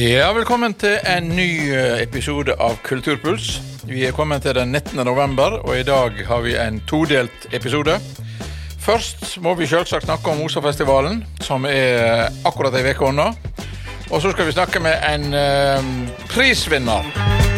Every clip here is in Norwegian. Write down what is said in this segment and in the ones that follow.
Ja, velkommen til en ny eh, episode av Kulturpuls. Vi er kommet til den 19. november, og i dag har vi en todelt episode. Først må vi selvsagt snakke om Osafestivalen, som er akkurat ei uke unna. Og så skal vi snakke med en eh, prisvinner.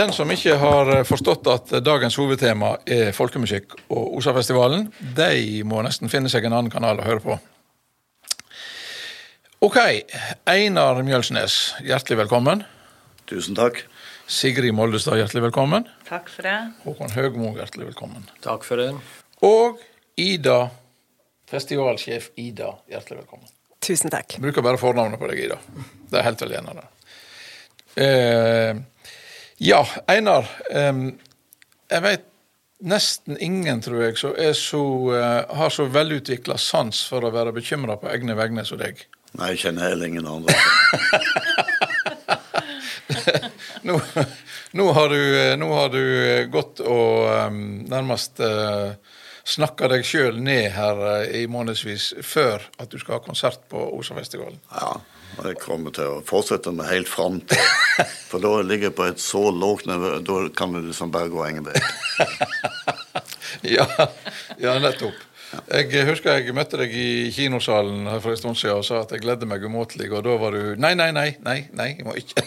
Den som ikke har forstått at dagens hovedtema er folkemusikk og Osafestivalen, de må nesten finne seg en annen kanal å høre på. Ok, Einar Mjølsnes, hjertelig velkommen. Tusen takk. Sigrid Moldestad, hjertelig velkommen. Takk for det. Håkon Høgmo, hjertelig velkommen. Takk for det. Og Ida, festivalsjef Ida, hjertelig velkommen. Tusen takk. Jeg bruker bare fornavnet på deg, Ida. Det er helt vel gjerne det. Eh, ja, Einar. Eh, jeg vet nesten ingen, tror jeg, som så, eh, har så velutvikla sans for å være bekymra på egne vegne som deg. Nei, jeg kjenner heller ingen andre. nå, nå, har du, nå har du gått og um, nærmest uh, snakka deg sjøl ned her uh, i månedsvis før at du skal ha konsert på Osafestivalen. Ja, og jeg kommer til å fortsette med helt fram til. For da ligger jeg på et så lågt nivå, da kan vi liksom bare gå ingen vei. ja, ja, nettopp. Jeg husker jeg møtte deg i kinosalen her for en stund siden og sa at jeg gledde meg umåtelig, og da var du Nei, nei, nei, nei, nei, jeg må ikke.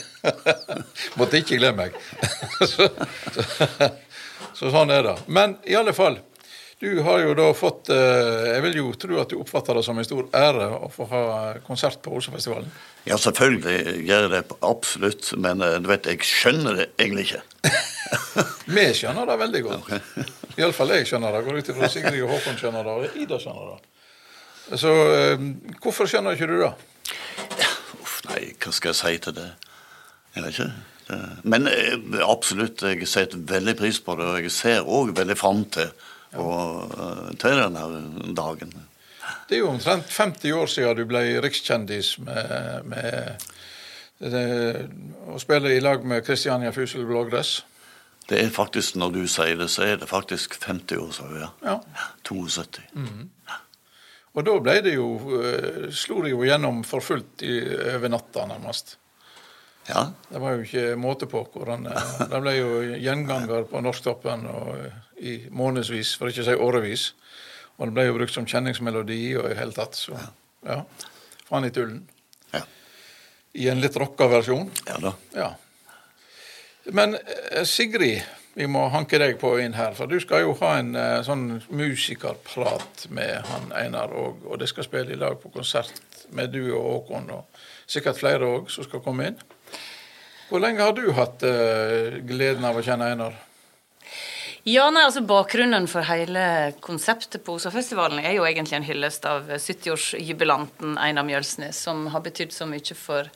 Måtte ikke glemme meg. så, så, så, sånn er det. Men i alle fall. Du har jo da fått Jeg vil jo tro at du oppfatter det som en stor ære å få ha konsert på Osafestivalen? Ja, selvfølgelig gjør jeg det absolutt, men du vet, jeg skjønner det egentlig ikke. Vi skjønner det veldig godt. Okay. Iallfall jeg skjønner det. Går ut ifra Sigrid og Håkon skjønner det, og Ida skjønner det. Så hvorfor skjønner ikke du det? Uff, nei, hva skal jeg si til det? Jeg vet ikke. Men absolutt, jeg setter veldig pris på det, og jeg ser òg veldig fram til, og, til denne dagen. Det er jo omtrent 50 år siden du ble rikskjendis med, med det, å spille i lag med Kristiania Fusel Blågress. Det er faktisk, når du sier det, så er det faktisk 50 år siden. Ja. ja. 72. Mm. Og da ble det jo, eh, slo det jo gjennom for fullt i, over natta, nærmest. Ja. Det var jo ikke måte på hvordan eh, Det ble jo gjenganger på Norsktoppen og eh, i månedsvis, for ikke å si årevis. Og det ble jo brukt som kjenningsmelodi og i hele tatt. Så ja. Faen i tullen. Ja. I en litt rocka versjon. ja da. Ja. Men eh, Sigrid, vi må hanke deg på inn her. For du skal jo ha en eh, sånn musikerprat med han Einar òg. Og det skal spille i lag på konsert med du og Håkon, og sikkert flere òg som skal komme inn. Hvor lenge har du hatt uh, gleden av å kjenne Einar? Ja, nei, altså Bakgrunnen for hele konseptet på Osafestivalen er jo egentlig en hyllest av 70-årsjubilanten Einar Mjølsnes, som har betydd så mye for,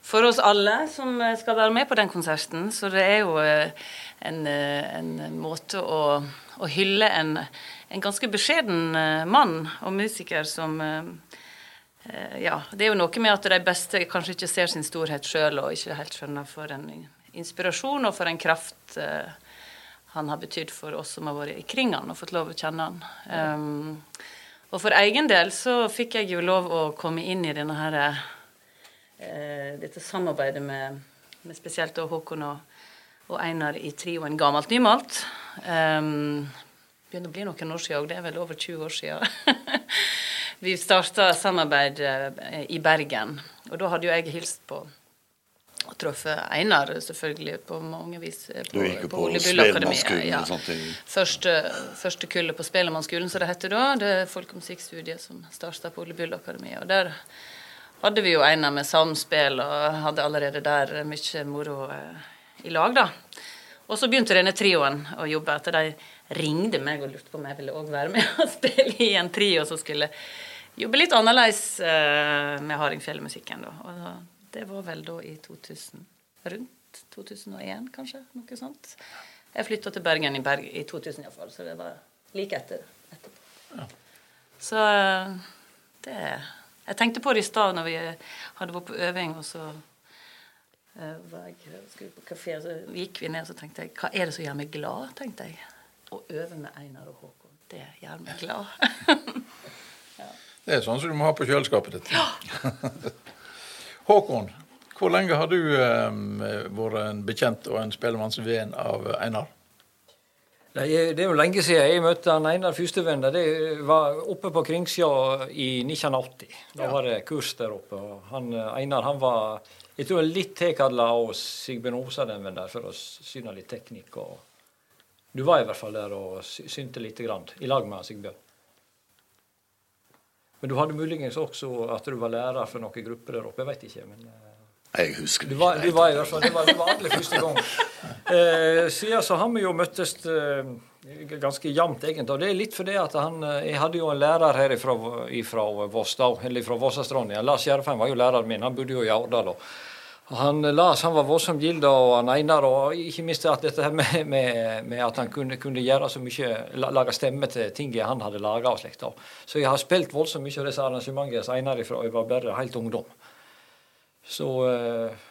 for oss alle som skal være med på den konserten. Så det er jo eh, en, eh, en måte å, å hylle en, en, ganske beskjeden eh, mann og musiker som ja, Det er jo noe med at de beste kanskje ikke ser sin storhet sjøl og ikke helt skjønner for en inspirasjon og for en kraft han har betydd for oss som har vært ikring han og fått lov å kjenne han. Um, og for egen del så fikk jeg jo lov å komme inn i denne her, uh, dette samarbeidet med, med spesielt Håkon og, og, Einar i trioen Gammalt nymalt. Um, begynner å bli noen år siden òg, det er vel over 20 år siden. Vi starta samarbeid uh, i Bergen, og da hadde jo jeg hilst på og truffet Einar selvfølgelig på mange vis eh, på, du gikk på, på Spellemannskolen ja. Første, første kullet på Spellemannskolen, som det heter da. Det er folkemusikkstudiet som starta på Ole Bull Akademi. Og der hadde vi jo Einar med samspill, og hadde allerede der mye moro eh, i lag, da. Og så begynte denne trioen å jobbe etter de ringte meg og lurte på om jeg ville òg være med og spille i en trio som skulle jobbe litt annerledes eh, med hardingfjellmusikken. da. Og da det var vel da i 2000, rundt 2001, kanskje. Noe sånt. Jeg flytta til Bergen i, Berg, i 2000 iallfall, så det var like etter. etterpå. Ja. Så eh, det Jeg tenkte på det i stad når vi hadde vært på øving, og så uh, var jeg skulle på kafé, så gikk vi ned, og så tenkte jeg Hva er det som gjør meg glad? tenkte jeg. Å øve med Einar og Håkon. Det gjør meg glad. ja. Det er sånn som du må ha på kjøleskapet ditt. Ja. Håkon, hvor lenge har du eh, vært en bekjent og en spellemannsvenn av Einar? Det er jo lenge siden jeg møtte han Einar førstevenn. Det var oppe på Kringsjå i 1980. Da var det kurs der oppe. Han, Einar han var jeg tror litt tilkalla av Sigbjørn Osaden der for å syne litt teknikk. Og du var i hvert fall der og synte lite grann i lag med Sigbjørn. Men du hadde muligens også at du var lærer for noen grupper der oppe. Jeg vet ikke. men... Eh, jeg husker du var, du var i hvert fall, det var, det var aller første gang. Eh, siden så har vi jo møttes eh, ganske jevnt, egentlig. Og det er litt fordi at han eh, Jeg hadde jo en lærer her ifra, ifra Voss, da, eller fra Vossastranda. Lars Gjerfheim var jo læreren min. Han bodde jo i Årdal. Og han Lars han var voldsomt gild og han Einar, og ikke minst at dette her med, med, med at han kunne, kunne, gjøre så mye, lage stemme til ting han hadde laga og slikt. Så jeg har spilt voldsomt mye av disse arrangementene Einar ifra jeg var bare helt ungdom. Så, eh,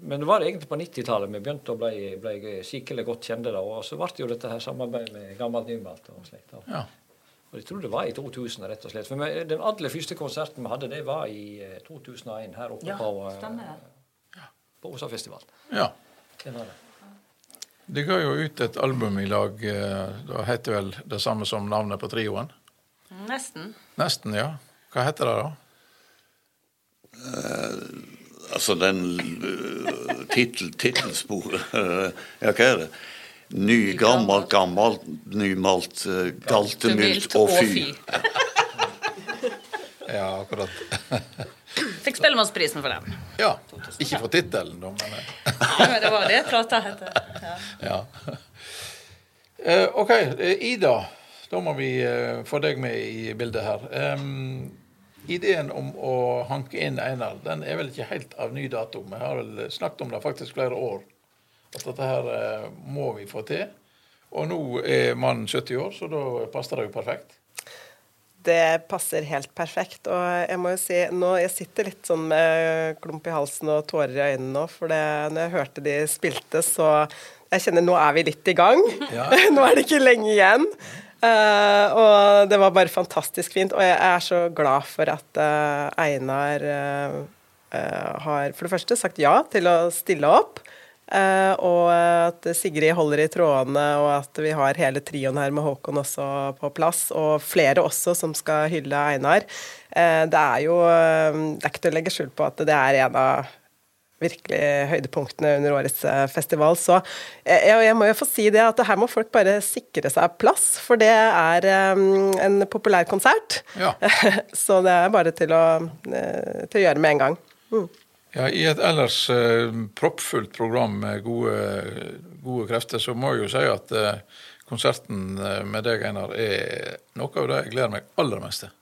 men det var egentlig på 90-tallet vi begynte å bli, bli skikkelig godt kjente. Da, og så ble det jo dette her samarbeidet med Gammelt Nymalt og slikt. Ja. Og Jeg tror det var i 2000, rett og slett. For Den aller første konserten vi hadde, det var i 2001 eh, her oppe ja, på stemmer på Osafestivalen. Ja. De ga jo ut et album i lag. Eh, det heter vel det samme som navnet på trioen? Nesten. Nesten, ja. Hva heter det da? Uh, altså den uh, tittelsporet Ja, hva er det? Ny, gammel, gammel, nymalt, uh, galtemylt og fy. ja, akkurat. Fikk Spellemannsprisen for den. Ja. Ikke for tittelen, da, men Nei, men det var det plata het. Ja. ja. Uh, OK, uh, Ida. Da må vi uh, få deg med i bildet her. Um, ideen om å hanke inn Einar den er vel ikke helt av ny dato. Vi har vel snakket om det faktisk flere år. At dette her må vi få til. Og nå er mannen 70 år, så da passer det jo perfekt det passer helt perfekt. Og jeg må jo si, nå jeg sitter litt sånn med klump i halsen og tårer i øynene nå, for det, når jeg hørte de spilte, så jeg kjenner nå er vi litt i gang. Ja. nå er det ikke lenge igjen. Uh, og det var bare fantastisk fint. Og jeg er så glad for at uh, Einar uh, har for det første sagt ja til å stille opp. Eh, og at Sigrid holder i trådene, og at vi har hele trioen her med Håkon også på plass. Og flere også som skal hylle Einar. Eh, det er jo eh, Det er ikke til å legge skjul på at det er en av virkelig høydepunktene under årets festival. Så jeg, jeg må jo få si det at her må folk bare sikre seg plass, for det er um, en populær konsert. Ja. Så det er bare til å, til å gjøre med en gang. Mm. Ja, I et ellers eh, proppfullt program med gode, gode krefter, så må jeg jo si at eh, konserten eh, med deg, Einar, er noe av det jeg gleder meg aller mest til.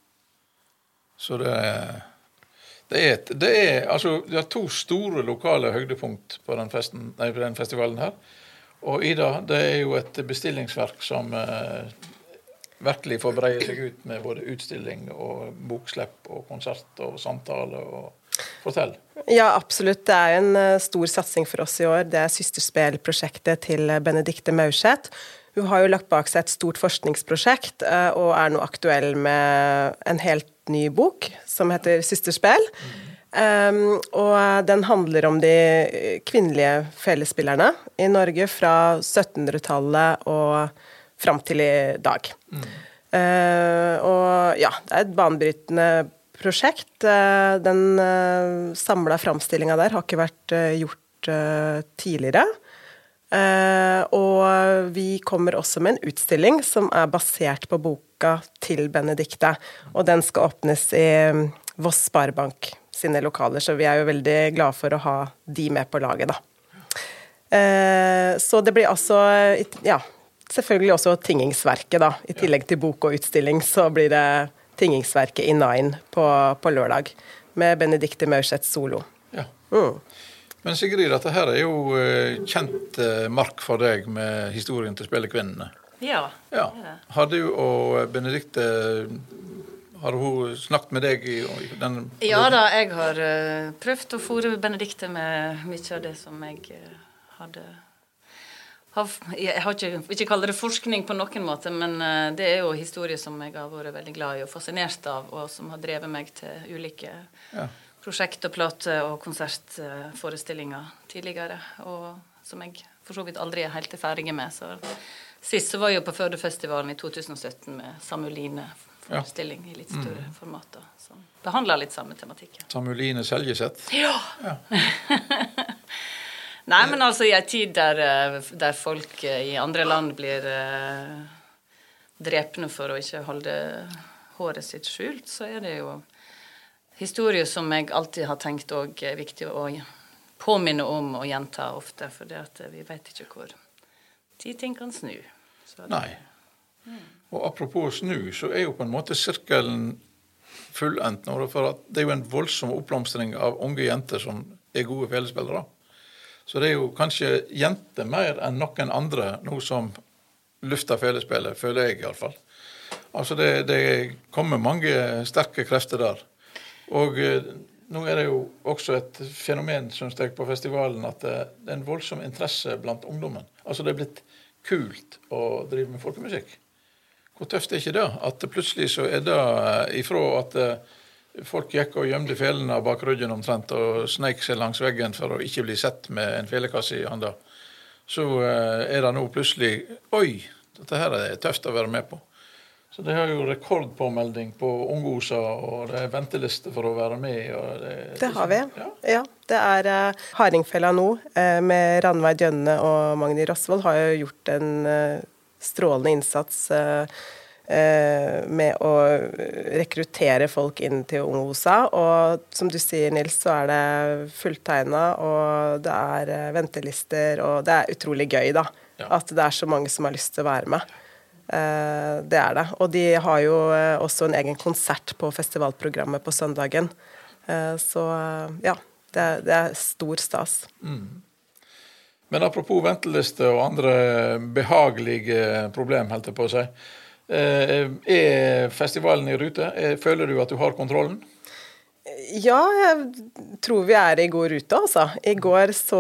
Så det, det er, et- det er altså, det er to store lokale høydepunkt på den, festen, nei, på den festivalen her. Og Ida, det er jo et bestillingsverk som eh, virkelig får breie seg ut med både utstilling og bokslipp og konsert og samtale og fortell. Ja, absolutt. Det er en eh, stor satsing for oss i år. Det er søsterspillprosjektet til Benedicte Maurseth. Hun har jo lagt bak seg et stort forskningsprosjekt, eh, og er nå aktuell med en helt ny bok som heter 'Systerspill'. Um, og den handler om de kvinnelige felespillerne i Norge fra 1700-tallet og fram til i dag. Eh, og ja, det er et banebrytende prosjekt. Eh, den uh, samla framstillinga der har ikke vært eh, gjort eh, tidligere. Eh, og vi kommer også med en utstilling som er basert på boka til Benedicte. Og den skal åpnes i mm, Voss Sparebank sine lokaler, så vi er jo veldig glade for å ha de med på laget, da. Eh, så det blir altså Ja, selvfølgelig også Tingingsverket, da. I tillegg til bok og utstilling, så blir det Tingingsverket i Nine på, på lørdag. Med Benedicte Maurseth solo. Ja. Mm. Men Sigrid, dette her er jo eh, kjent eh, mark for deg med historien til Spillekvinnene. Ja. Ja. Har du og Benedicte Har hun snakket med deg i den Ja da, jeg har eh, prøvd å fòre Benedicte med mye av det som jeg hadde Jeg har ikke, ikke kalle det forskning på noen måte, men eh, det er jo historier som jeg har vært veldig glad i og fascinert av, og som har drevet meg til ulike Ja. prosjekt og plate- og konsertforestillinger tidligere, og som jeg for så vidt aldri er helt ferdig med. Så Sist så var jeg jo på Førdefestivalen i 2017 med Samuline-forestilling i litt større formater. Som behandler litt samme tematikken. Samuline Seljeseth? Ja. Nei, men altså i en tid der, eh, der folk eh, i andre land blir eh, drepne for å ikke holde håret sitt skjult, så er det jo historier som jeg alltid har tenkt òg er viktig å påminne om og gjenta ofte, for vi vet ikke hvor ti ting kan snu. Nei. Og apropos snu, så er jo på en måte sirkelen fullendt nå. For det er jo en voldsom oppblomstring av unge jenter som er gode felespillere. Så det er jo kanskje jenter mer enn noen andre nå som lufter felespillet, føler jeg iallfall. Altså det, det kommer mange sterke krefter der. Og eh, nå er det jo også et fenomen synes jeg, på festivalen at det, det er en voldsom interesse blant ungdommen. Altså det er blitt kult å drive med folkemusikk. Hvor tøft er ikke det? At plutselig så er det eh, ifra at eh, folk gikk og gjemte felene bak ryggen omtrent og sneik seg langs veggen for å ikke bli sett med en felekasse i handa, så eh, er det nå plutselig Oi, dette her er tøft å være med på. Så det har jo rekordpåmelding på Ungosa, og det er venteliste for å være med. Det, Det har vi. Ja. Ja, det er uh, Hardingfella nå, uh, med Ranveig Djønne og Magni Rosvold, har jo gjort en uh, strålende innsats eh, med å rekruttere folk inn til Ungosa. Og som du sier, Nils, så er det fulltegna, og det er eh, ventelister, og det er utrolig gøy, da. Ja. At det er så mange som har lyst til å være med. Eh, det er det. Og de har jo eh, også en egen konsert på festivalprogrammet på søndagen. Eh, så eh, ja, det er, det er stor stas. Men apropos venteliste og andre behagelige problem, holdt jeg på å si. Eh, Er festivalen i rute? Eh, Føler du at du har kontrollen? Ja, jeg tror vi er i god rute, altså. I går så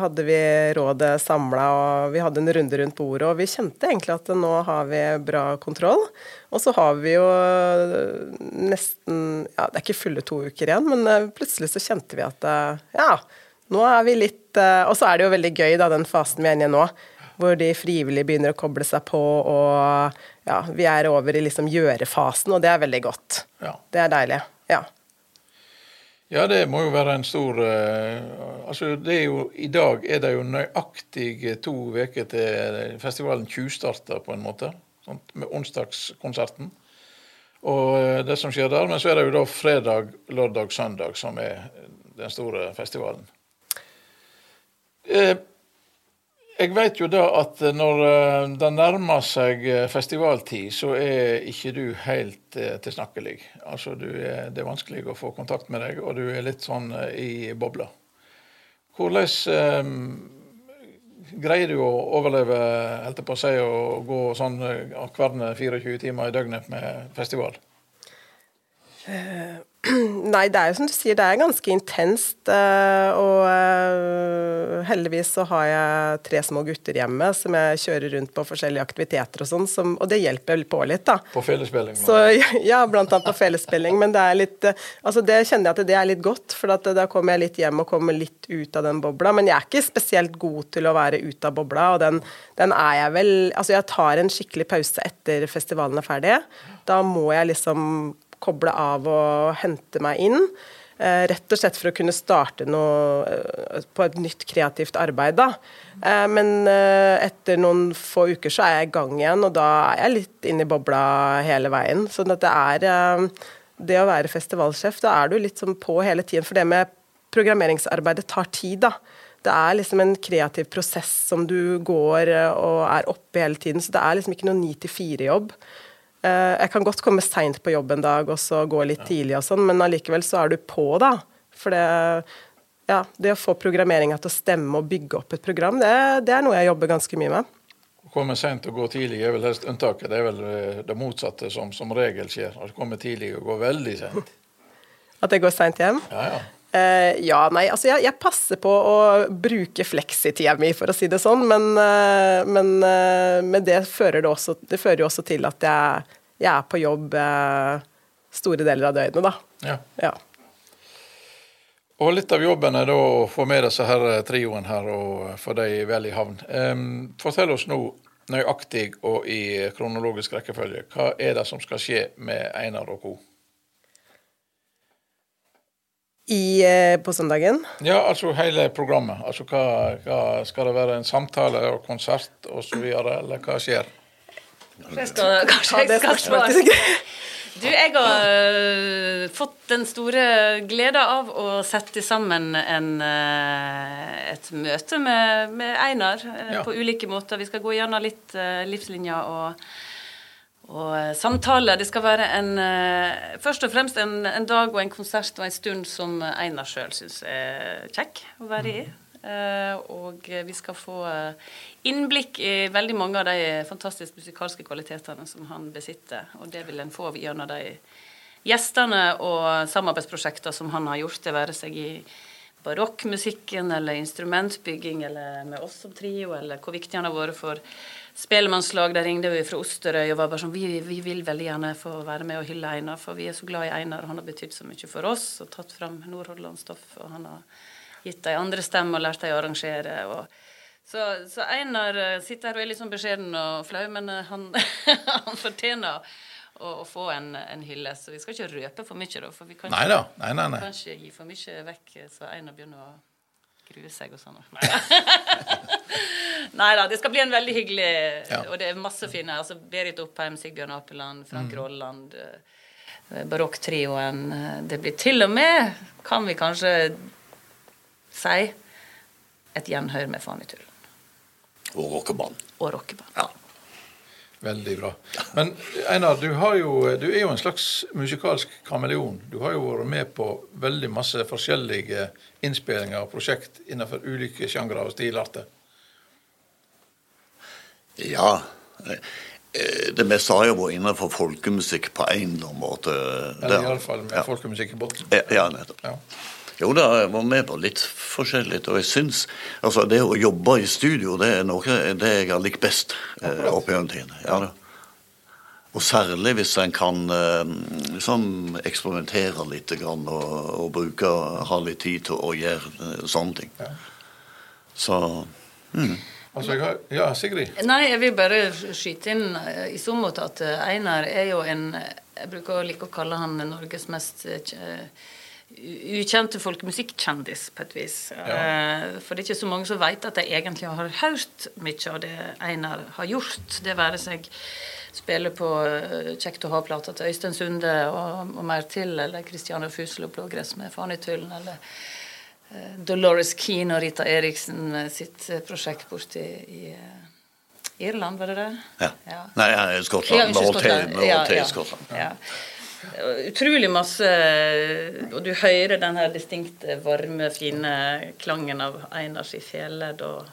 hadde vi rådet samla, og vi hadde en runde rundt bordet, og vi kjente egentlig at nå har vi bra kontroll. Og så har vi jo nesten Ja, det er ikke fulle to uker igjen, men eh, plutselig så kjente vi at ja, nå er vi litt Og så er det jo veldig gøy, da, den fasen vi er inne i nå. Hvor de frivillige begynner å koble seg på, og ja, vi er over i liksom gjøre-fasen, og det er veldig godt. Ja. Det er deilig. Ja. Ja, det må jo være en stor uh, Altså, det er jo I dag er det jo nøyaktig to uker til festivalen tjuvstarter, på en måte. Sånt, med onsdagskonserten. Og uh, det som skjer der. Men så er det jo da fredag, lørdag, søndag som er den store festivalen. Uh, jeg vet jo da at når det nærmer seg festivaltid, så er ikke du helt tilsnakkelig. Altså, er, det er vanskelig å få kontakt med deg, og du er litt sånn i bobla. Hvordan eh, greier du å overleve, helt på å si, og gå sånn hver 24 timer i døgnet med festival? Nei, det er jo som du sier, det er ganske intenst. Og heldigvis så har jeg tre små gutter hjemme som jeg kjører rundt på forskjellige aktiviteter og sånn, og det hjelper vel på litt, da. På fellesspilling? Så, ja, blant annet på fellesspilling. Men det er litt Altså, det kjenner jeg at det er litt godt, for da kommer jeg litt hjem og kommer litt ut av den bobla. Men jeg er ikke spesielt god til å være ute av bobla, og den, den er jeg vel Altså, jeg tar en skikkelig pause etter festivalen er ferdig. Da må jeg liksom koble av og hente meg inn. Eh, rett og slett for å kunne starte noe eh, på et nytt kreativt arbeid. da. Eh, men etter noen få uker så er jeg i gang igjen, og da er jeg litt inne i bobla hele veien. Så det er det å være festivalsjef, da er du litt sånn på hele tiden. For det med programmeringsarbeidet tar tid, da. Det er liksom en kreativ prosess som du går og er oppe hele tiden, så det er liksom ikke noe ni til fire-jobb. Eh, jeg kan godt komme seint på jobb en dag og så gå litt tidlig og sånn, men allikevel så er du på, da. For det, ja, det å få programmeringa til å stemme og bygge opp et program, det, det er noe jeg jobber ganske mye med. Å komme seint og gå tidlig er vel helst unntaket. Det er vel eh, det motsatte som som regel skjer. Å komme tidlig og gå veldig seint. At jeg går seint hjem? Ja, ja. Uh, ja, nei, altså jeg, jeg, passer på å bruke fleksitida mi, for å si det sånn, men, uh, men, uh, men det, fører det, også, det, fører jo også til at jeg, jeg er på jobb store deler av døgnet, da. Ja. ja. Og litt av jobben er da å få med disse her trioen her og få dem vel i havn. Um, fortell oss nå nøyaktig og i kronologisk rekkefølge, hva er det som skal skje med Einar og co.? I, eh, på søndagen? Ja, altså hele programmet. Altså hva, hva Skal det være en samtale og konsert osv., eller hva skjer? Jeg skal, kanskje jeg skal svare. Du, jeg har uh, fått den store gleda av å sette sammen en, uh, et møte med, med Einar uh, ja. på ulike måter. Vi skal gå gjennom litt livslinja og og eh, samtale. Det skal være en, eh, først og fremst en, en, dag og en konsert og en stund som Einar sjøl syns er kjekk å være i. Uh, og vi skal få innblikk i veldig mange av de fantastiske musikalske kvalitetene som han besitter. Og det vil en få gjennom de gjestene og samarbeidsprosjekter som han har gjort, det være seg i barokkmusikken eller instrumentbygging eller med oss som trio, eller hvor viktig han har vært for spellemannslag. Der ringte vi fra Osterøy og var bare sånn vi, vi, vil veldig gjerne få være med og hylle Einar, for vi er så glad i Einar. Han har betydd så mye for oss og tatt fram Nordhordland-stoff. Og han har gitt de andre stemme og lært dem å arrangere. og så, så, Einar eh, sitter her og er litt sånn beskjeden og flau, men eh, han, han fortjener å, få en, en hylle. Så vi skal ikke røpe for mye, da. For vi kan ikke, nei da. Nei, nei, nei. kan ikke gi for mye vekk, så Einar begynner å grue seg og sånn. Nei da, det skal bli en veldig hyggelig ja. Og det er masse fine. altså Berit Oppheim, Sigbjørn Apeland, Frank mm. Rolland, eh, Barokktrioen. Det blir til og med, kan vi kanskje si, et gjenhør med Fanny Og rockeband. Og rockeband. Ja. Veldig bra. Men Einar, du, jo, du, er jo en slags musikalsk kameleon. Du har jo vært med på veldig masse forskjellige innspillinger og prosjekt innenfor ulike sjangre og stilarter. Ja. Eh, Det meste har jo vært innenfor folkemusikk på en eller annen måte. Eller iallfall med ja. folkemusikk i bunnen. Ja, Ja, nettopp. Ja. Jo da, jeg var med på litt forskjellig, og jeg syns altså det å jobbe i studio, det er noe det jeg har likt best eh, opp gjennom tiden. Ja, da. Og særlig hvis en kan eh, liksom eksperimentere litt grann, og, og bruke, ha litt tid til å gjøre eh, sånne ting. Ja. Så mm. Altså, jeg har, ja, Sigrid. Nei, jeg vil bare skyte inn eh, i så måte at eh, Einar er jo en Jeg bruker å like å kalle han Norges mest eh, kje- folk ukjente folkemusikkjendis, på et vis. Ja. For det er ikke så mange som vet at de egentlig har hørt mye av det Einar har gjort. Det være seg spille på eh, Kjekt å ha-plata til Øystein Sunde og, og mer til, eller Christiane Fusel og Blågress med Fanitullen, eller eh, Dolores Keane og Rita Eriksen med sitt eh, prosjekt borti i, eh, Irland, var det det? ja. Ja. Nei, Skottland. Ja, Vi unnskyld, holdt til Skottland. Ja, ja. Skottland. Ja. Utrolig masse Og du hører den her distinkte, varme, fine klangen av Einars i fjellet. Og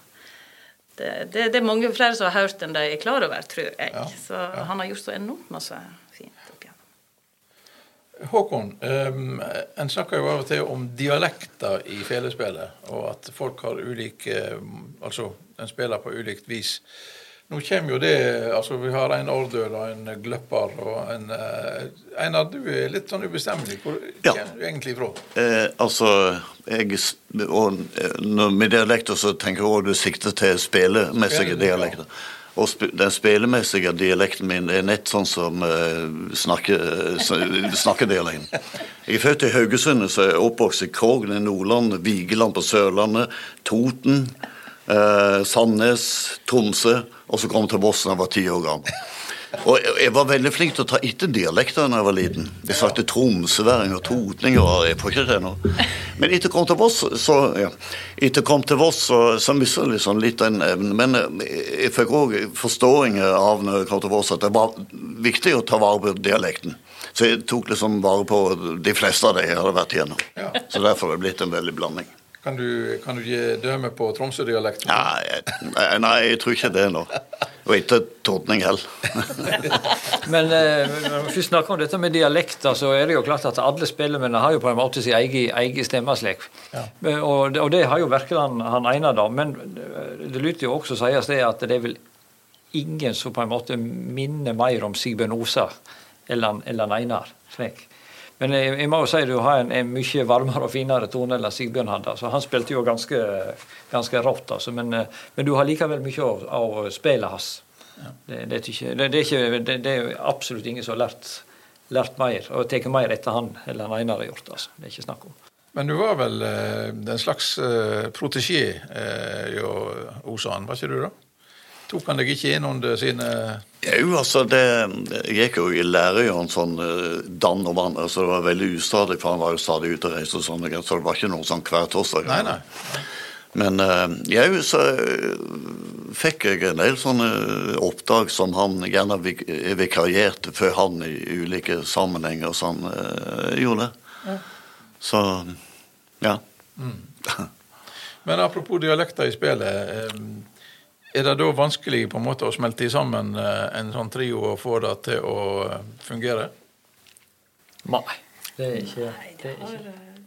det, det, det er mange flere som har hørt enn de er klar over, tror jeg. Ja, Så han har gjort så enormt masse fint. opp igjen. Håkon, um, en snakker jo av og til om dialekter i felespillet, og at folk har ulike Altså, en spiller på ulikt vis. Nå kommer jo det altså Vi har en ordøl og en gløpper og en Einar, du er litt sånn ubestemmelig. Hvor Ja. kommer du egentlig fra? Eh, altså, jeg, og eh, når, Med dialekter så tenker jeg også du sikter til spelemessige dialekter. Og sp den spelemessige dialekten min er nett sånn som uh, snakke, snakkedialekten. Jeg er født i Haugesund, så er jeg oppvokst i Krogen i Nordland, Vigeland på Sørlandet, Toten, eh, Sandnes, Tromsø, og så kom jeg til Voss da jeg var ti år gammel. Og jeg- var veldig flink til å ta etter dialekter da jeg var liten. Jeg snakket tromsøværing og totning og jeg får ikke det nå. Men etter jeg kom til Voss, så ja. Etter kom til Voss, så, så mistet jeg liksom litt den evnen. Men eh, jeg fikk òg forståing av når jeg kom til Voss at det var viktig å ta vare på dialekten. Så jeg tok liksom vare på de fleste av det jeg hadde vært igjennom. Så derfor har det blitt en veldig blanding. Kan du, kan du gi døme på Tromsø-dialekten? Nei, nei, jeg tror ikke det nå. Og ikke tordning heller. Men eh, når vi først snakker om dette med dialekter, så er det jo klart at alle spillemennene har jo på en måte sin egen, egen stemmeslek. Ja. Og, det- og det har jo virkelig han, han ene, da. Men det- lytter lyder jo også sies det at det er vel ingen som på en måte minner mer om Sigbjørn Osa enn enn Einar. Slik. Men jeg, jeg må jo si du har en, en mye varmere og finere tone enn Sigbjørn hadde. Så han spilte jo ganske, ganske rått, altså. Men, eh, men du har likevel mye av, av spillet hans. Det, det, det, det, det, det er absolutt ingen som har lært, lært mer, og tatt mer etter han eller han Einar har gjort. altså. Det er ikke snakk om. Men du var vel eh, en slags eh, protesjé eh, jo, Osan, var ikke du da? Tok han deg ikke inn under sine Jo, altså det Jeg gikk jo i lære jo en sånn uh, dann og vann, altså det var veldig ustadig, for han var jo stadig ute og reiste og sånn, så det var ikke noe sånn hver torsdag. Nei, nei. Men uh, jeg så uh, fikk jeg en del sånne oppdrag som han gjerne vik vikarierte for han i ulike sammenhenger, så han uh, gjorde det. Så ja. Men apropos dialekter i spillet. Er det da vanskelig på en måte å smelte sammen eh, en sånn trio og få det til å eh, fungere? Nei, det er ikke Nei, det det, er ikke. eh,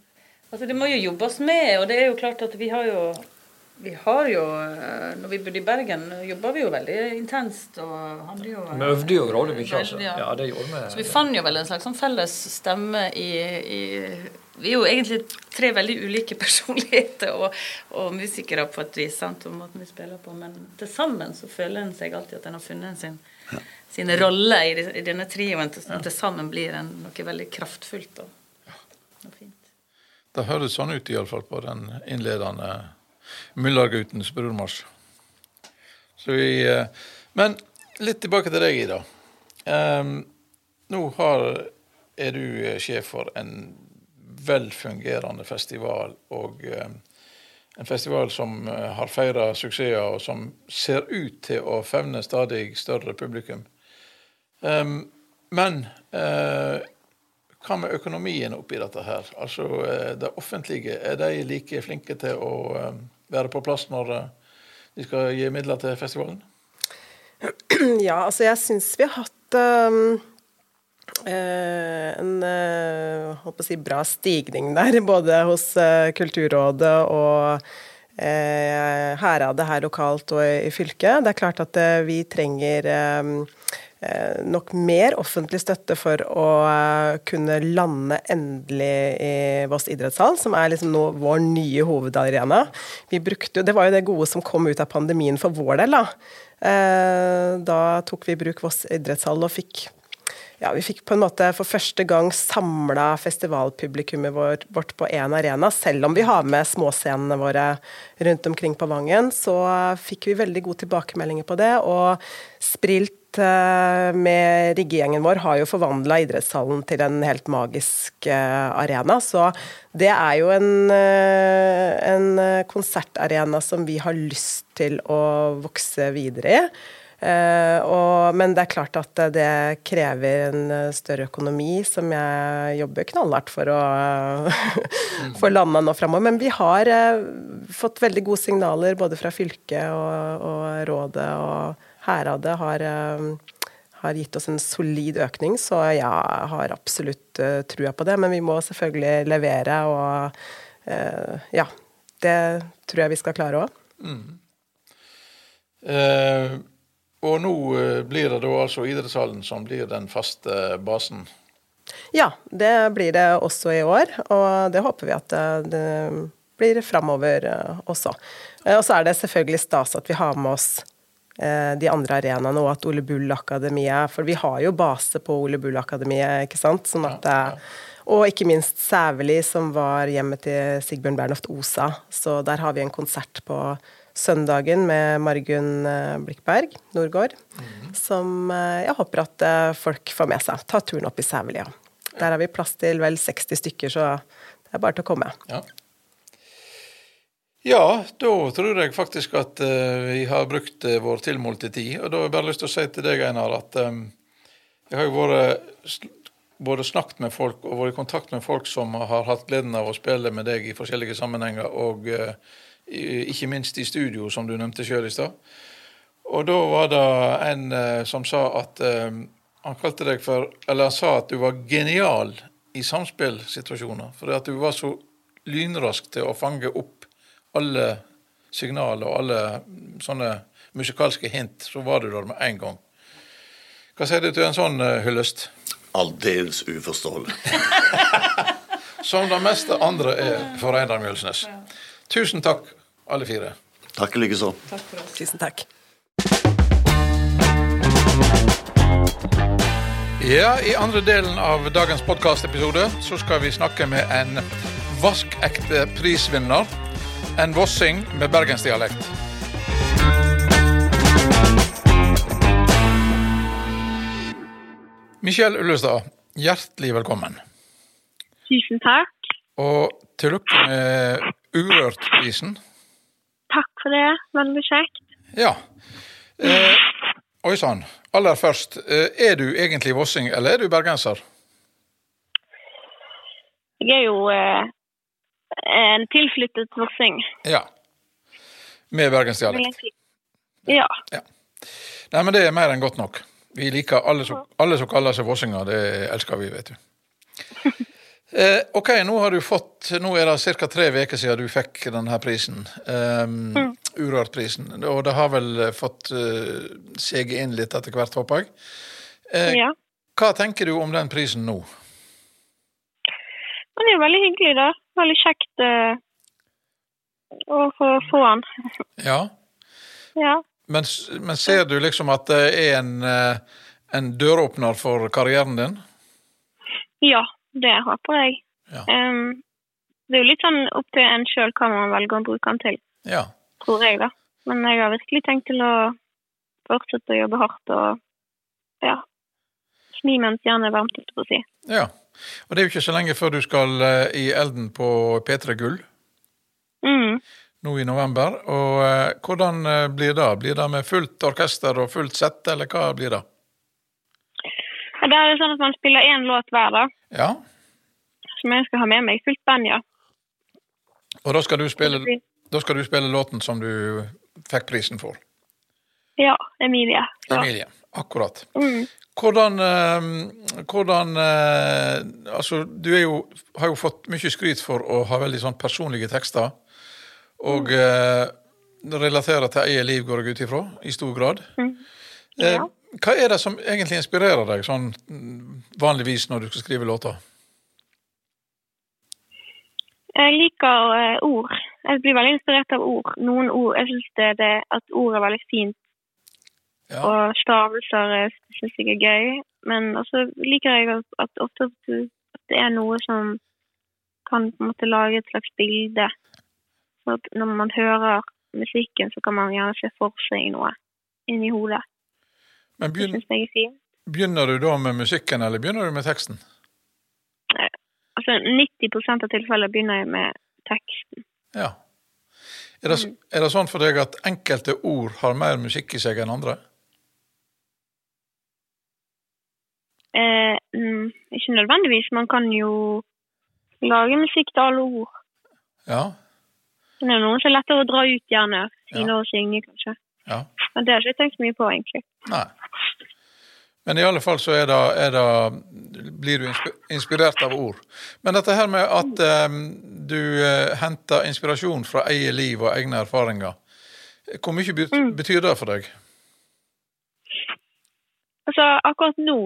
altså det må jo jobbes med, og det er jo klart at vi har jo vi har jo, eh, når vi bodde i Bergen, jobba vi jo veldig intenst. og hadde jo... Vi øvde jo grådig mye, altså. Ja. Ja, det gjorde vi. Så vi fant jo vel en slags sånn felles stemme i, i Vi er jo egentlig tre veldig ulike personligheter og, og musikere på et vis, sant, og måten vi spiller på, men til sammen så føler en seg alltid at en har funnet sin, sine roller i, i denne trioen, til- ja. til sammen blir en, noe veldig kraftfullt og, og fint. Det høres sånn ut iallfall på den innledende Myllarguttens brormarsj. Eh, men litt tilbake til deg, Ida. Um, nå har, er du eh, sjef for en velfungerende festival, og um, en festival som eh, har feira suksesser, og som ser ut til å fevne stadig større publikum. Um, men uh, hva med økonomien oppi dette her? Altså, Det offentlige, er de like flinke til å være på plass når eh, de skal gi midler til festivalen? Ja, altså jeg syns vi har hatt um, en holdt på å si, bra stigning der, både hos Kulturrådet og Heradet her lokalt og i fylket. Det er klart at vi trenger nok mer offentlig støtte for å kunne lande endelig i Voss idrettshall, som er liksom nå vår nye hovedarena. Vi brukte, det var jo det gode som kom ut av pandemien for vår del. da Eh, da tok vi i bruk Voss idrettshall og fikk ja, vi fikk på en måte for første gang samla festivalpublikummet vårt på én arena. Selv om vi har med småscenene våre rundt omkring på Vangen, så fikk vi veldig gode tilbakemeldinger på det. Og Sprilt Eh, med riggegjengen vår har jo forvandla idrettshallen til en helt magisk eh, arena. Så det er jo en, eh, en konsertarena som vi har lyst til å vokse videre i. Uh, og, men det er klart at det krever en større økonomi, som jeg jobber knallhardt for å få landa nå framover. Men vi har uh, fått veldig gode signaler både fra fylket og, og rådet og Heradet har, eh, har, gitt oss en solid økning, så jeg har absolutt trua på det. Men vi må selvfølgelig levere, og ja. Det tror jeg vi skal klare òg. Mm. Og nå blir det da altså idrettshallen som blir den faste basen? Ja, det blir det også i år, og det håper vi at det blir framover også. Og så er det selvfølgelig stas at vi har med oss Eh, de andre arenaene, og at Ole Bull-akademiet For vi har jo base på Ole Bull-akademiet, ikke sant? Sånn at ja, ja. Og ikke minst Sæveli, som var hjemmet til Sigbjørn Bernhoft Osa. Så der har vi en konsert på søndagen med Margunn eh, Blikkberg Nordgård, mm. som eh, jeg håper at folk får med seg. Ta turen opp i Sævelia. Der har vi plass til vel 60 stykker, så det er bare til å komme. Ja. Ja, da tror jeg faktisk at vi har brukt vår tilmålte tid. Og da har jeg bare lyst til å si til deg, Einar, at jeg har jo vært både snakket med folk og vært i kontakt med folk som har hatt gleden av å spille med deg i forskjellige sammenhenger, og uh, ikke minst i studio, som du nevnte sjøl i stad. Og da var det en som sa at Han kalte deg for Eller han sa at du var genial i samspillsituasjoner. Fordi at du var så lynrask til å fange opp alle signaler og alle sånne musikalske hint, så var du der med en gang. Hva sier du til en sånn uh, hyllest? Aldeles uforståelig. Som det meste andre er for Einar Mjølsnes. Tusen takk, alle fire. Takk likeså. For oss. Tusen takk. Ja, I andre delen av dagens podkastepisode så skal vi snakke med en vaskekte prisvinner en vossing med bergensdialekt. Michelle Ullestad, hjertelig velkommen. Tusen takk. Og til lykke med Urørt-prisen. Takk for det. Veldig kjekt. Ja. Eh, Oi sann. Aller først, eh, er du egentlig vossing, eller er du bergenser? Jeg er jo eh, en tilflyttet vossing. Ja. Med bergensdialekt. Ja. ja. Nei, men det er mer enn godt nok. Vi liker alle som, alle som kaller seg vossinger. Det elsker vi, vet du. Eh, ok, nå har du fått, nå er det ca. tre uker siden du fikk denne prisen. Um, mm. Urørt-prisen. Og det har vel fått uh, seget inn litt etter hvert, håper jeg. Eh, ja. Hva tenker du om den prisen nå? Den er jo veldig hyggelig, da veldig kjekt uh, å få, få han. Ja. ja. Men, men, ser du liksom at det er en, en døråpner for karrieren din? Ja, det håper jeg. Ja. Um, det er jo litt sånn opp til en sjøl hva man velger å bruke den til, ja. tror jeg, da. Men jeg har virkelig tenkt til å fortsette å jobbe hardt og ja, smi mens jernet er varmt, holdt på å si. Ja. Og det er jo ikke så lenge før du skal uh, i elden på P3 Gull. Mm. Nå i november. Og uh, hvordan uh, blir det? Blir det med fullt orkester og fullt sett, eller hva blir det? Det er sånn at man spiller én låt hver, da. Ja. Som jeg skal ha med meg. Fullt band, ja. Og da skal du spille, da skal du spille låten som du fikk prisen for? Ja, Emilie. Så. Emilie. Akkurat. Mm. Hvordan, eh, hvordan eh, Altså, du jo, har jo fått mye skryt for å ha veldig sånn personlige tekster. Og eh, relaterer til eget liv, går jeg ut ifra, i stor grad. Mm. Eh, Ja. Hva er det som egentlig inspirerer deg sånn vanligvis når du skal skrive låter? Jeg liker uh, ord. Jeg blir veldig inspirert av ord. Noen ord, Jeg syns det, det, at ord er veldig fint, Ja. og stavelser syns jeg er gøy. Men også liker jeg at, at ofte at, det er noe som kan på en måte lage et slags bilde. Så når man hører musikken, så kan man gjerne se for seg noe inni hodet. Men Det begyn, syns jeg er fint. begynner du da med musikken, eller begynner du med teksten? Altså 90 av tilfellene begynner jeg med teksten. Ja. Er det, Mm. er det sånn for deg at enkelte ord har mer musikk i seg enn andre? Eh, mm, ikke nødvendigvis. Man kan jo lage musikk til alle ord. Ja. Det er noen som er lettere å dra ut, gjerne. Sine Ja. og synge, kanskje. ja. Men det har jeg ikke tenkt mye på, egentlig. Nei. Men i alle fall så er det, er det blir du inspirert av ord. Men dette her med at um, du uh, henter inspirasjon fra eget liv og egne erfaringer, hvor mye bet- Mm. betyr det for deg? Altså, akkurat nå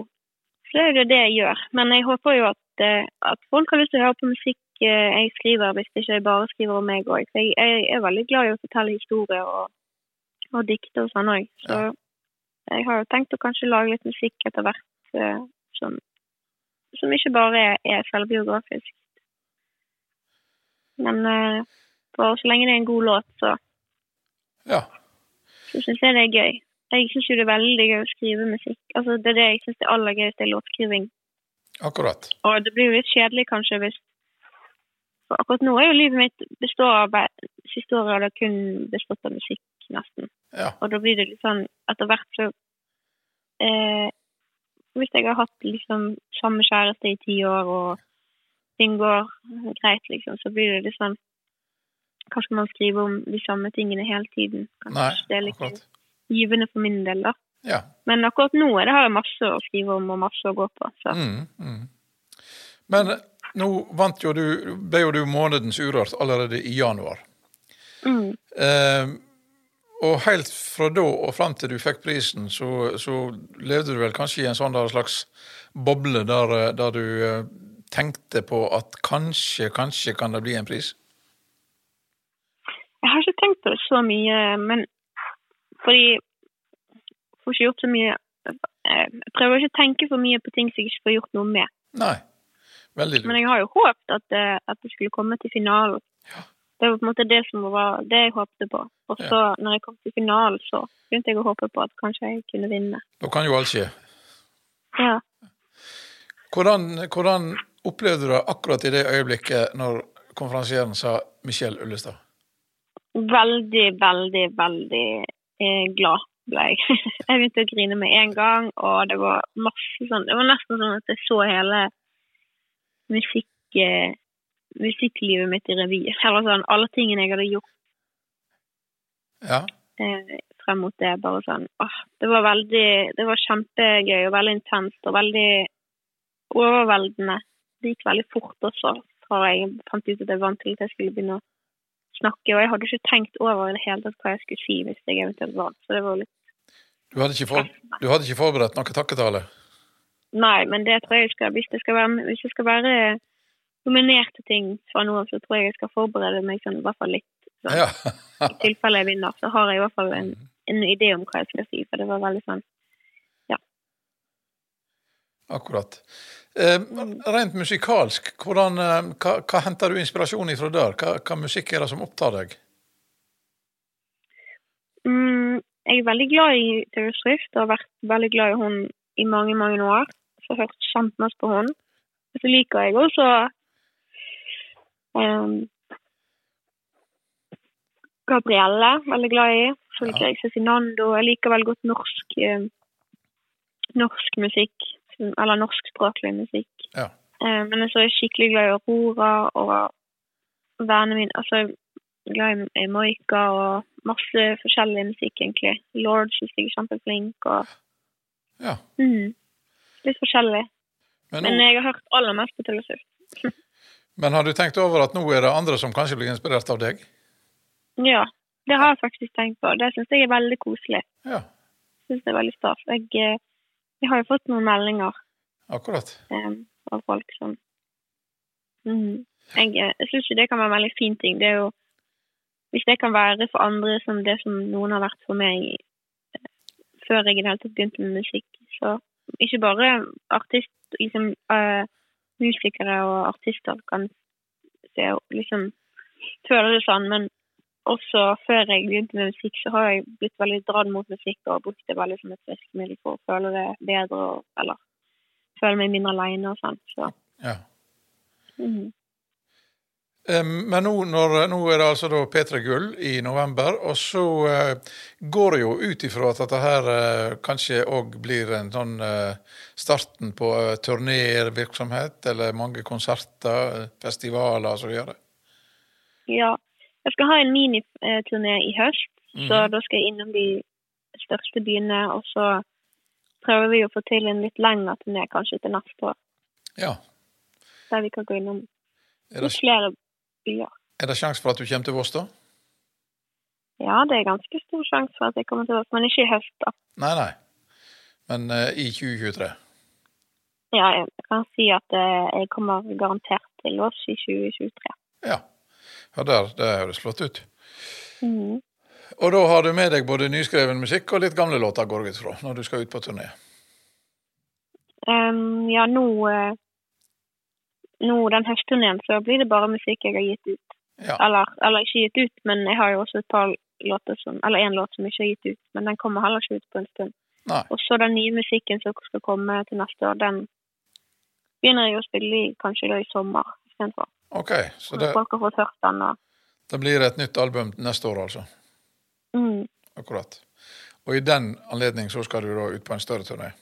så er det det jeg gjør. Men jeg håper jo at, eh, at folk har lyst til å høre på musikk eh, jeg skriver, hvis ikke bare skriver om meg òg. Jeg, jeg er veldig glad i å fortelle historier og, og dikte og sånn òg. Så jeg har jo tenkt å kanskje lage litt musikk etter hvert eh, som, som ikke bare er, er selvbiografisk. Men eh, bare så lenge det er en god låt, så, Ja. så syns jeg det er gøy. Jeg syns jo det er veldig gøy å skrive musikk. Altså, det er det jeg syns er aller gøyest, er låtskriving. Akkurat. Og det blir jo litt kjedelig kanskje hvis For akkurat nå er jo livet mitt består av Siste året har det kun bestått av musikk, nesten. Ja. Og da blir det litt sånn etter hvert så eh, Hvis jeg har hatt liksom samme kjæreste i ti år, og ting går greit, liksom, så blir det litt sånn Hva skal man skrive om de samme tingene hele tiden? Kanskje Nei, det er litt akkurat. givende for min del, da. Ja. Men akkurat nå er det, har jeg masse å skrive om og masse å gå på. Så. Mm, mm. Men nå vant jo du, ble jo du månedens Urørt allerede i januar. Mm. Eh, og helt fra da og fram til du fikk prisen, så, så levde du vel kanskje i en sånn slags boble der, eh, der du eh, tenkte på at kanskje, kanskje kan det bli en pris? Jeg har ikke tenkt på det så mye, men fordi jeg får ikke gjort så mye eh, Jeg prøver ikke å tenke for mye på ting som jeg ikke får gjort noe med. Nei. Veldig lurt. Men jeg har jo håpet at at det skulle komme til finalen. Det var på en måte det som var det jeg håpte på. Og så når jeg kom til finalen, så begynte jeg å håpe på at kanskje jeg kunne vinne. Da kan jo alt skje. Ja. Hvordan, hvordan opplevde du det akkurat i det øyeblikket når konferansieren sa Michelle Ullestad? Veldig, veldig, veldig eh, glad ble jeg. jeg begynte å grine med en gang, og det var masse sånn Det var nesten sånn at jeg så hele musikk, eh, musikklivet mitt i revy. Eller sånn alle tingene jeg hadde gjort Ja. eh, frem mot det. Bare sånn åh, Det var veldig Det var kjempegøy og veldig intenst og veldig overveldende. Det gikk veldig fort også, fra jeg fant ut at jeg vant til at jeg skulle begynne å snakke. Og jeg hadde ikke tenkt over i det hele tatt hva jeg skulle si hvis jeg eventuelt vant. Så det var litt Du hadde for, du hadde ikke forberedt noe takketale? Nei, men det tror jeg skal Hvis det skal være, hvis det skal være nominert til ting fra nå av, så tror jeg jeg skal forberede meg sånn i hvert fall litt. Sånn. Ja. I tilfelle jeg vinner, så har jeg i hvert fall en, en idé om hva jeg skal si. For det var veldig sånn Akkurat. Eh, rent musikalsk, hvordan, eh, hva, hva henter du inspirasjon ifra der? Hva, hva musikk er det som opptar deg? mm, Jeg er veldig glad i Taylor Swift og har vært veldig glad i hun i mange, mange år. Så hørt kjempemasse på hun. Og så liker jeg også Gabrielle, veldig glad i. Så liker jeg Cezinando. Jeg liker veldig godt norsk, norsk musikk. Eller norskspråklig musikk. Ja. Men så er skikkelig glad i Aurora og vennene mine. Altså, glad i, i Moika og masse forskjellig musikk, egentlig. Lord syns jeg er kjempeflink, og Ja. mm, Litt forskjellig. Men, Men jeg har hørt aller mest på Taylor Swift. men har du tenkt over at nå er det andre som kanskje blir inspirert av deg? Ja, det har jeg faktisk tenkt på. Det syns jeg er veldig koselig. Ja, Synes det er veldig stas. Jeg, eh, jeg har jo fått noen meldinger akkurat. eh, av folk som mm. Jeg, jeg syns det kan være en veldig fin ting. Det jo Hvis det kan være for andre som det som noen har vært for meg eh, før jeg i det hele tatt begynte med musikk, så ikke bare artist, liksom eh, musikere og artister kan se, liksom føle det sånn, men også før jeg begynte med musikk, så har jeg blitt veldig dratt mot musikk og brukt det veldig som et virkemiddel for å føle det bedre, eller føle meg mindre alene og sånn. Så, Ja. Mm Eh, Men nå, når, nå er det altså da P3 Gull i november, og så eh, går det jo ut ifra at dette her eh, kanskje òg blir en sånn eh, starten på uh, turnévirksomhet, eller mange konserter, festivaler osv. Ja. Jeg skal ha en miniturné i høst, så Mhm. da skal jeg innom de største byene, og så prøver vi å få til en litt lengre turné kanskje til neste år, Ja. der vi kan gå innom det, flere byer. er det sjanse for at du kommer til Voss, da? Ja, det er ganske stor sjanse for at jeg kommer til Voss, men ikke i høst, da. Nei, nei. Men uh, i 2023. Ja, jeg kan si at uh, jeg kommer garantert til Voss i 2023. Ja. ja der, det høres flott ut. Mm. Og da har du med deg både nyskreven musikk og litt gamle låter, går jeg ut fra, når du skal ut på turné. Um, ja, nå, eh, nå den høstturneen så blir det bare musikk jeg har gitt ut. Ja. Eller, eller ikke gitt ut, men jeg har jo også et par låter som Eller én låt som ikke er gitt ut, men den kommer heller ikke ut på en stund. Nei. Og så den nye musikken som skal komme til neste år, den begynner jeg å spille i kanskje da i sommer istedenfor. OK, så Så det, folk har fått hørt den og det blir et nytt album neste år, altså. mm, Akkurat. Og i den anledning så skal du da ut på en større turné.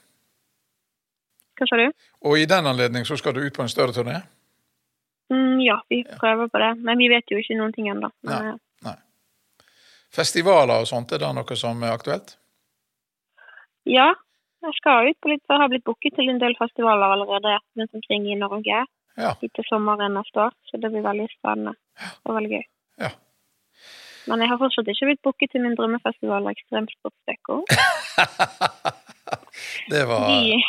Hva sa du? Og i den anledning så skal du ut på en større turné? Mm, ja, vi prøver på det, men vi vet jo ikke noen ting ennå. Nei. Nei. Festivaler og sånt, er det noe som er aktuelt? Ja, jeg skal ut på litt, jeg har blitt booket til en del festivaler allerede rundt omkring i Norge Ja. Litt til sommeren neste år, så det blir veldig spennende og veldig gøy. Ja. Men jeg har fortsatt ikke blitt booket til min drømmefestival Ekstremsportveko. Det var, De,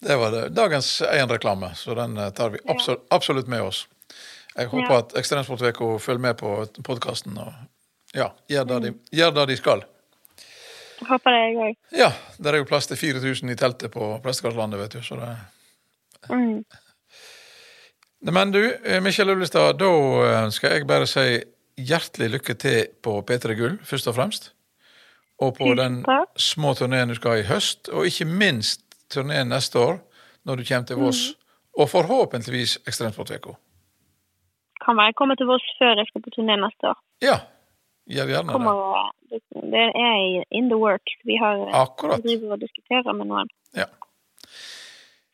det var det. dagens én-reklame, så den eh, tar vi absolutt, absolutt med oss. Jeg håper Ja. at Ekstremsportveka følger med på podkasten og ja, gjør det, de, gjør det de skal. håper det, jeg òg. Ja, Der er jo plass til 4000 i teltet på Prestegardslandet, vet du. Så det... Mm. Men du, eh, Mikkjel Ullestad, da eh, skal jeg bare si hjertelig lykke til på P3 Gull, først og fremst. Og på den små turneen du skal ha i høst, og ikke minst turneen neste år, når du kommer til Voss. Og forhåpentligvis Ekstremsportveka? Kan være jeg kommer til Voss før jeg skal på turné neste år. Ja, gjør gjerne Kommer, det. det, er in the works. Vi har Akkurat. driver og diskuterer med noen. Ja.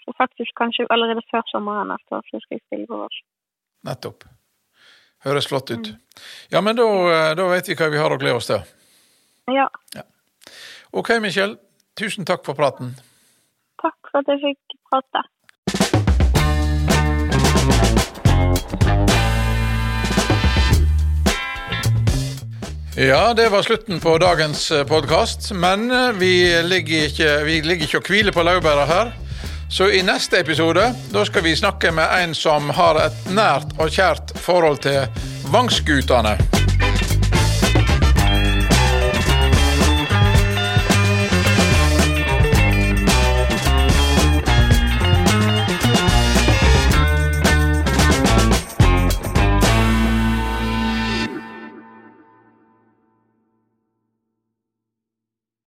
Så faktisk kanskje allerede før sommeren neste år så skal jeg spille på Voss. Nettopp. Høres flott ut. Ja, men da, eh, da vet vi hva vi har å glede oss til. Ja, OK, Michelle. Tusen takk for praten. For at jeg fikk prate. Ja, det var slutten på dagens podkast. Men eh, vi ligger ikke, vi ligger ikke og hviler på laurbæra her. Så i neste episode da skal vi snakke med en som har et nært og kjært forhold til Vangsgutane.